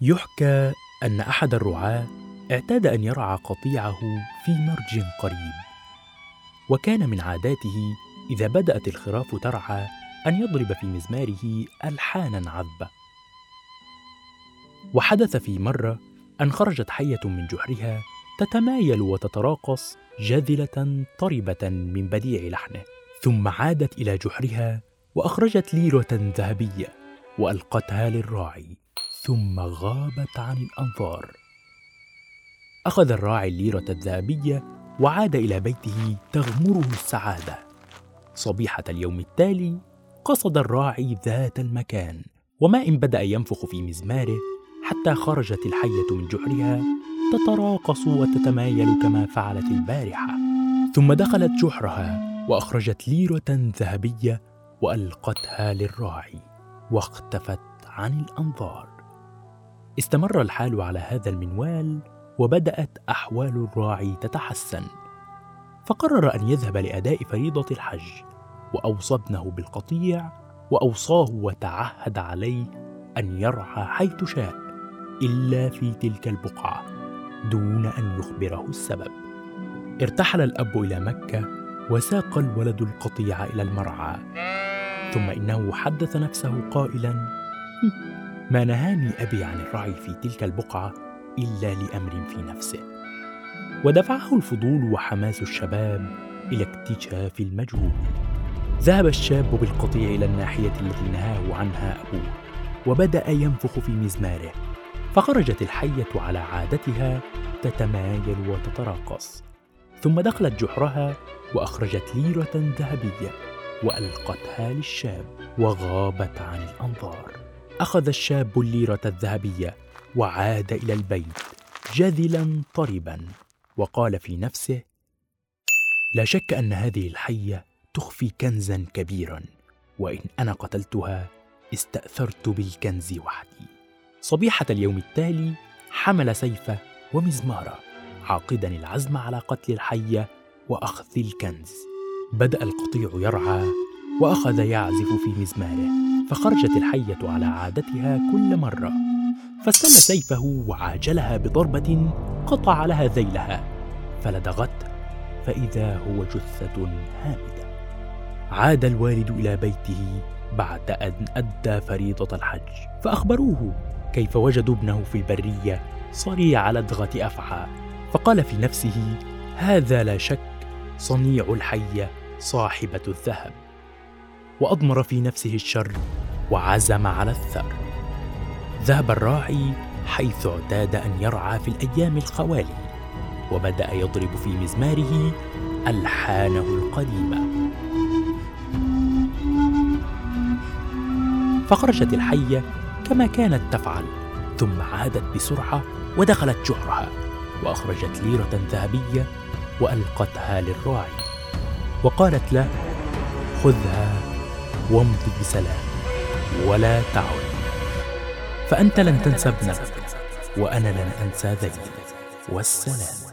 يحكى أن أحد الرعاة اعتاد أن يرعى قطيعه في مرج قريب وكان من عاداته إذا بدأت الخراف ترعى أن يضرب في مزماره ألحانا عذبة. وحدث في مرة أن خرجت حية من جحرها تتمايل وتتراقص جاذلة طربة من بديع لحنه ثم عادت إلى جحرها وأخرجت ليرة ذهبية وألقتها للراعي. ثم غابت عن الأنظار. أخذ الراعي الليرة الذهبية وعاد إلى بيته تغمره السعادة. صبيحة اليوم التالي قصد الراعي ذات المكان وما إن بدأ ينفخ في مزماره حتى خرجت الحية من جحرها تتراقص وتتمايل كما فعلت البارحة. ثم دخلت جحرها وأخرجت ليرة ذهبية وألقتها للراعي واختفت عن الأنظار. استمر الحال على هذا المنوال وبدأت أحوال الراعي تتحسن. فقرر أن يذهب لأداء فريضة الحج وأوصى ابنه بالقطيع وأوصاه وتعهد عليه أن يرعى حيث شاء إلا في تلك البقعة دون أن يخبره السبب. ارتحل الأب إلى مكة وساق الولد القطيع إلى المرعى ثم إنه حدث نفسه قائلا ما نهاني أبي عن الرعي في تلك البقعة إلا لأمر في نفسه. ودفعه الفضول وحماس الشباب إلى اكتشاف المجهول. ذهب الشاب بالقطيع إلى الناحية التي نهاه عنها أبوه وبدأ ينفخ في مزماره. فخرجت الحية على عادتها تتمايل وتتراقص. ثم دخلت جحرها وأخرجت ليرة ذهبية وألقتها للشاب وغابت عن الأنظار. أخذ الشاب الليرة الذهبية وعاد إلى البيت جذلا طربا وقال في نفسه لا شك أن هذه الحية تخفي كنزا كبيرا وإن أنا قتلتها استأثرت بالكنز وحدي. صبيحة اليوم التالي حمل سيفه ومزمارة عاقدا العزم على قتل الحية وأخذ الكنز. بدأ القطيع يرعى وأخذ يعزف في مزماره. فخرجت الحية على عادتها كل مرة فاستل سيفه وعاجلها بضربة قطع لها ذيلها فلدغته فإذا هو جثة هامدة. عاد الوالد إلى بيته بعد أن أدى فريضة الحج فأخبروه كيف وجدوا ابنه في البرية صريع لدغة أفعى فقال في نفسه هذا لا شك صنيع الحية صاحبة الذهب. وأضمر في نفسه الشر وعزم على الثأر. ذهب الراعي حيث اعتاد أن يرعى في الأيام الخوالي وبدأ يضرب في مزماره ألحانه القديمة. فخرجت الحية كما كانت تفعل ثم عادت بسرعة ودخلت جحرها وأخرجت ليرة ذهبية وألقتها للراعي وقالت له خذها وامض بسلام ولا تعد. فأنت لن تنسى ابنك وأنا لن أنسى ذيك والسلام.